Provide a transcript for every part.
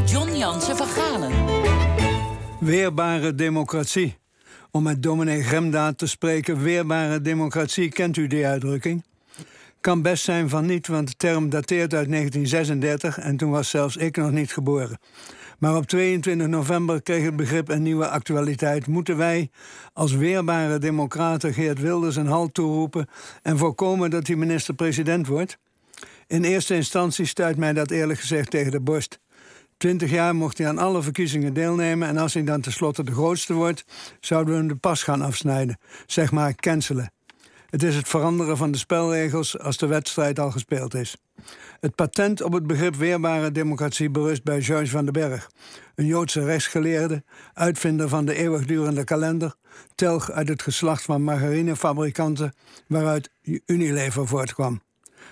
John Jansen van Galen. Weerbare democratie. Om met dominee Gremda te spreken, weerbare democratie, kent u die uitdrukking? Kan best zijn van niet, want de term dateert uit 1936 en toen was zelfs ik nog niet geboren. Maar op 22 november kreeg het begrip een nieuwe actualiteit. Moeten wij als weerbare democraten Geert Wilders een halt toeroepen en voorkomen dat hij minister-president wordt? In eerste instantie stuit mij dat eerlijk gezegd tegen de borst. Twintig jaar mocht hij aan alle verkiezingen deelnemen en als hij dan tenslotte de grootste wordt, zouden we hem de pas gaan afsnijden, zeg maar cancelen. Het is het veranderen van de spelregels als de wedstrijd al gespeeld is. Het patent op het begrip weerbare democratie berust bij George van den Berg, een Joodse rechtsgeleerde, uitvinder van de eeuwigdurende kalender, telg uit het geslacht van margarinefabrikanten waaruit Unilever voortkwam.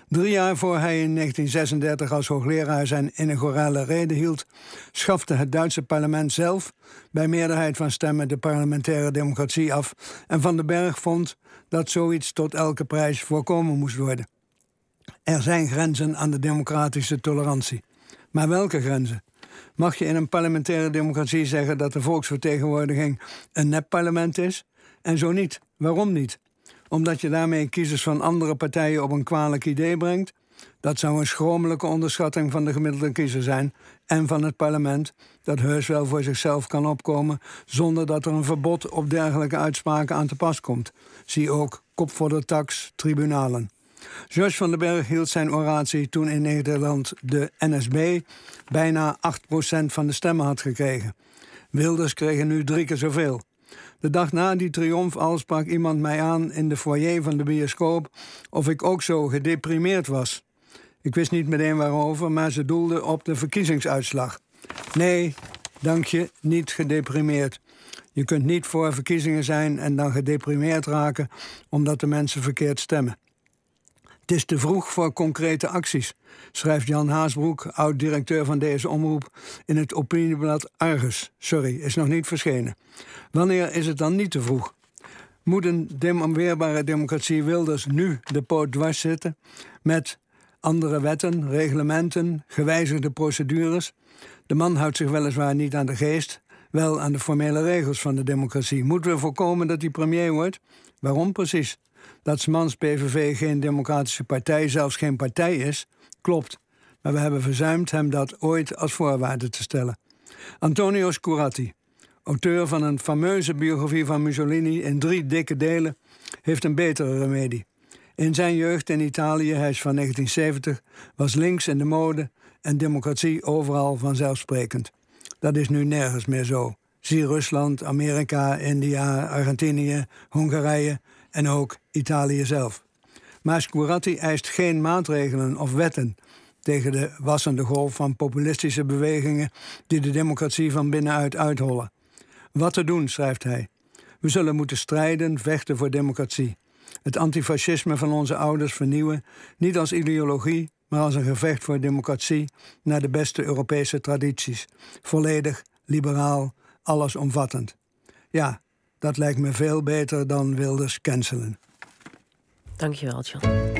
Drie jaar voor hij in 1936 als hoogleraar zijn inaugurale reden hield, schafte het Duitse parlement zelf bij meerderheid van stemmen de parlementaire democratie af en Van den Berg vond dat zoiets tot elke prijs voorkomen moest worden. Er zijn grenzen aan de democratische tolerantie. Maar welke grenzen? Mag je in een parlementaire democratie zeggen dat de volksvertegenwoordiging een nepparlement is? En zo niet. Waarom niet? Omdat je daarmee kiezers van andere partijen op een kwalijk idee brengt? Dat zou een schromelijke onderschatting van de gemiddelde kiezer zijn en van het parlement, dat heus wel voor zichzelf kan opkomen zonder dat er een verbod op dergelijke uitspraken aan te pas komt. Zie ook kop voor de tax, tribunalen. George van den Berg hield zijn oratie toen in Nederland de NSB bijna 8% van de stemmen had gekregen. Wilders kregen nu drie keer zoveel. De dag na die triomf al sprak iemand mij aan in de foyer van de bioscoop of ik ook zo gedeprimeerd was. Ik wist niet meteen waarover, maar ze doelde op de verkiezingsuitslag. Nee, dank je, niet gedeprimeerd. Je kunt niet voor verkiezingen zijn en dan gedeprimeerd raken omdat de mensen verkeerd stemmen. Het is te vroeg voor concrete acties, schrijft Jan Haasbroek, oud-directeur van deze omroep, in het opinieblad Argus. Sorry, is nog niet verschenen. Wanneer is het dan niet te vroeg? Moet een demonweerbare democratie Wilders nu de poot dwars zitten met andere wetten, reglementen, gewijzigde procedures? De man houdt zich weliswaar niet aan de geest, wel aan de formele regels van de democratie. Moeten we voorkomen dat hij premier wordt? Waarom precies? Dat Smans PVV geen democratische partij, zelfs geen partij is, klopt. Maar we hebben verzuimd hem dat ooit als voorwaarde te stellen. Antonio Scuratti, auteur van een fameuze biografie van Mussolini in drie dikke delen, heeft een betere remedie. In zijn jeugd in Italië, hij is van 1970, was links in de mode en democratie overal vanzelfsprekend. Dat is nu nergens meer zo. Zie Rusland, Amerika, India, Argentinië, Hongarije en ook Italië zelf. Maar Scuratti eist geen maatregelen of wetten tegen de wassende golf van populistische bewegingen die de democratie van binnenuit uithollen. Wat te doen, schrijft hij. We zullen moeten strijden, vechten voor democratie. Het antifascisme van onze ouders vernieuwen, niet als ideologie, maar als een gevecht voor democratie naar de beste Europese tradities. Volledig, liberaal, allesomvattend. Ja, dat lijkt me veel beter dan Wilders cancelen. Dankjewel, John.